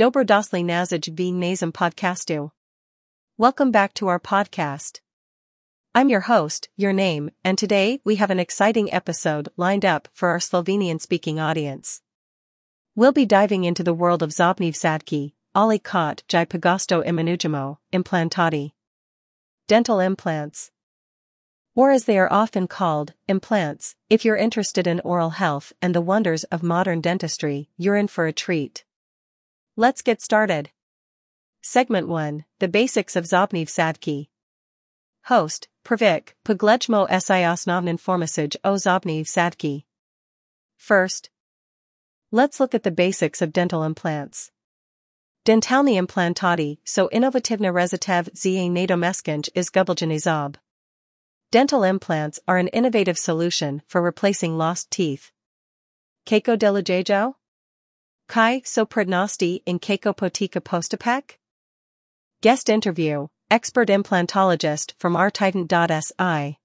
Dobrodosli nazaj v nazem podcastu. Welcome back to our podcast. I'm your host, your name, and today we have an exciting episode lined up for our Slovenian speaking audience. We'll be diving into the world of Zobniv Sadki, Ali Kot Jai Pagosto Imanujamo, implantati. Dental implants. Or as they are often called, implants, if you're interested in oral health and the wonders of modern dentistry, you're in for a treat. Let's get started. Segment 1 The Basics of Zobniv Sadki. Host, Pravik, Poglejmo si osnovnin formasage o Zobniv Sadki. First, let's look at the basics of dental implants. Dentalni implantati, so inovativna rezitev za nadomeskinj is zob. Dental implants are an innovative solution for replacing lost teeth. Keiko deligejo? Kai so prednosti in Keiko potika postapek? Guest interview, expert implantologist from artident.si.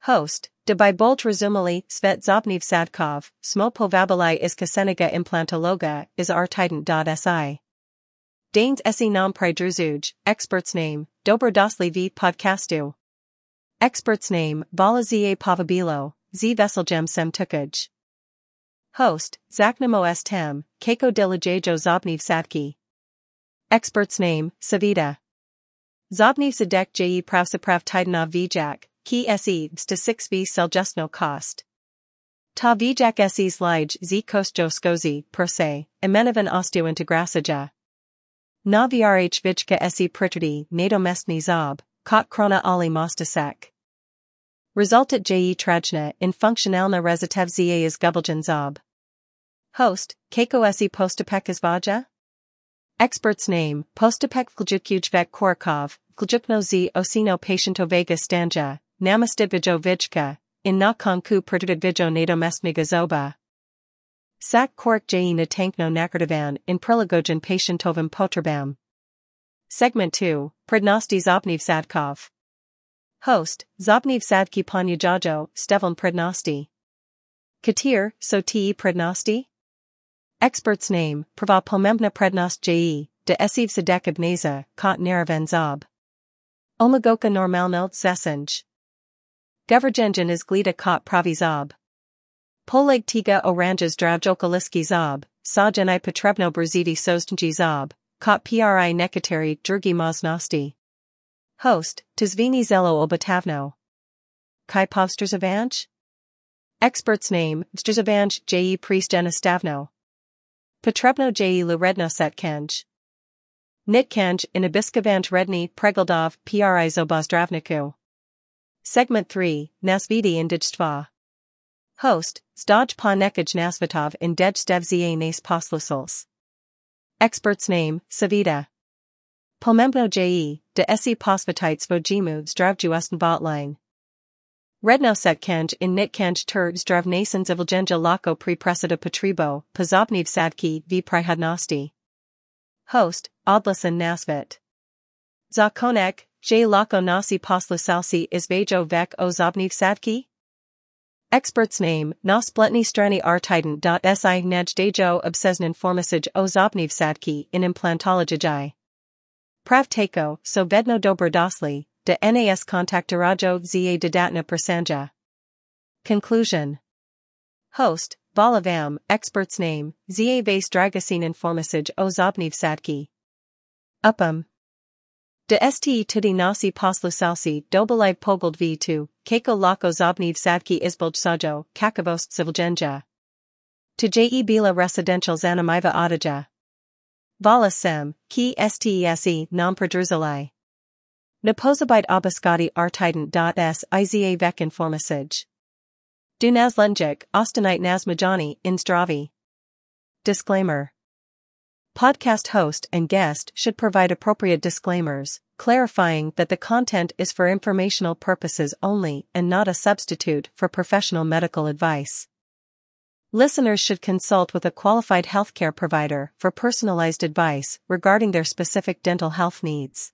Host, Deby Bolt Razumali Svet Zobniv Sadkov, Smo Povabilai is Kasenaga Implantologa is artident.si. Danes Esi Nam Pridruzuj, expert's name, Dobrodosli v podcastu. Expert's name, Vala Za Pavabilo, Z Veseljem Sem Tukaj. Host, Zaknamo S Tem, Keiko Dilijajo Zobniv Sadki. Expert's name, Savita. Zobniv Sadek Je Pravsaprav Titanov Vijak, Ki Se sta 6v Seljustno Kost. Ta Vijak Ses Lige Z Kostjo Skozi, per se, Imenovan Osteointegrasaja. Na vrh vichka se pritrdi nadomestni zob, kot krona ali mostasek. Resultat je trajna in funktionalna rezitev za is gubeljan zob. Host, Keiko se postapek izvaja? Expert's name, postapek vljukujvek korkov, z osino patientovega stanja, namastidvijo vichka, in na konku pritrdivijo nadomestmiga zoba. Sak kork je tankno nakardivan in prilagogen patientovim potrebam. Segment 2, Prednosti Zobniv Sadkov. Host, Zobniv Sadki Panyajajo, Stevan Prednosti. Katir, so te Prednosti? Expert's name, Prava Pomembna Prednost je, de Esiv Sadek Abneza, Kot Naravan Zob. Omagoka Normalno Zesenj. Govergengen is Glida Kot Pravi Zob. Poleg tiga oranges zdravjokaliski zob, sajanai potrebno brzidi sostnji zob, kot pri nekateri drugi moznosti. Host, tizvini zelo obatavno. Kai povstrzavanj? Expert's name, Vstrzavanj je priestjanastavno. Potrebno je luredno setkanj. Nitkanj in abiskavanj redni pregoldov pri zobozdravniku. Segment 3, Nasvidi indijstva. Host, Zdaj pa nekaj nasvetov in dej stevzie nas poslusos. Expert's name, Savita. Pomembno je, de esi posvetites vojimu zdravju botline. Redno setkanj in nitkanj tur zdravnasen zivljenja lako pri presida potribo, pozobniv sadki v prihadnosti. Host, Odlison nasvet. Zakonek, j lako nasi poslusalsi izvejo vek o zobniv sadki? Expert's name, na spletni strani artident.si najdejo obsesnin formasage o zobniv sadki in implantologii. Pravteko, so vedno dobrodosli, de nas kontaktarajo za dodatna prasanja. Conclusion Host, Valavam, expert's name, za base dragasin informasage o zobniv sadki. Upam. De st tudi nasi poslusalsi dobalive pogold v2, kako lako zobniv sadki izbulj sajo, kakavost civljenja. To je bila residential zanimiva odaja. Vala sem, ki stese nam prodrzali. Napozabite obiskati artidan.s iza vek informasij. Du nazlenjik, ostanite nazmajani, in. Disclaimer. Podcast host and guest should provide appropriate disclaimers, clarifying that the content is for informational purposes only and not a substitute for professional medical advice. Listeners should consult with a qualified healthcare provider for personalized advice regarding their specific dental health needs.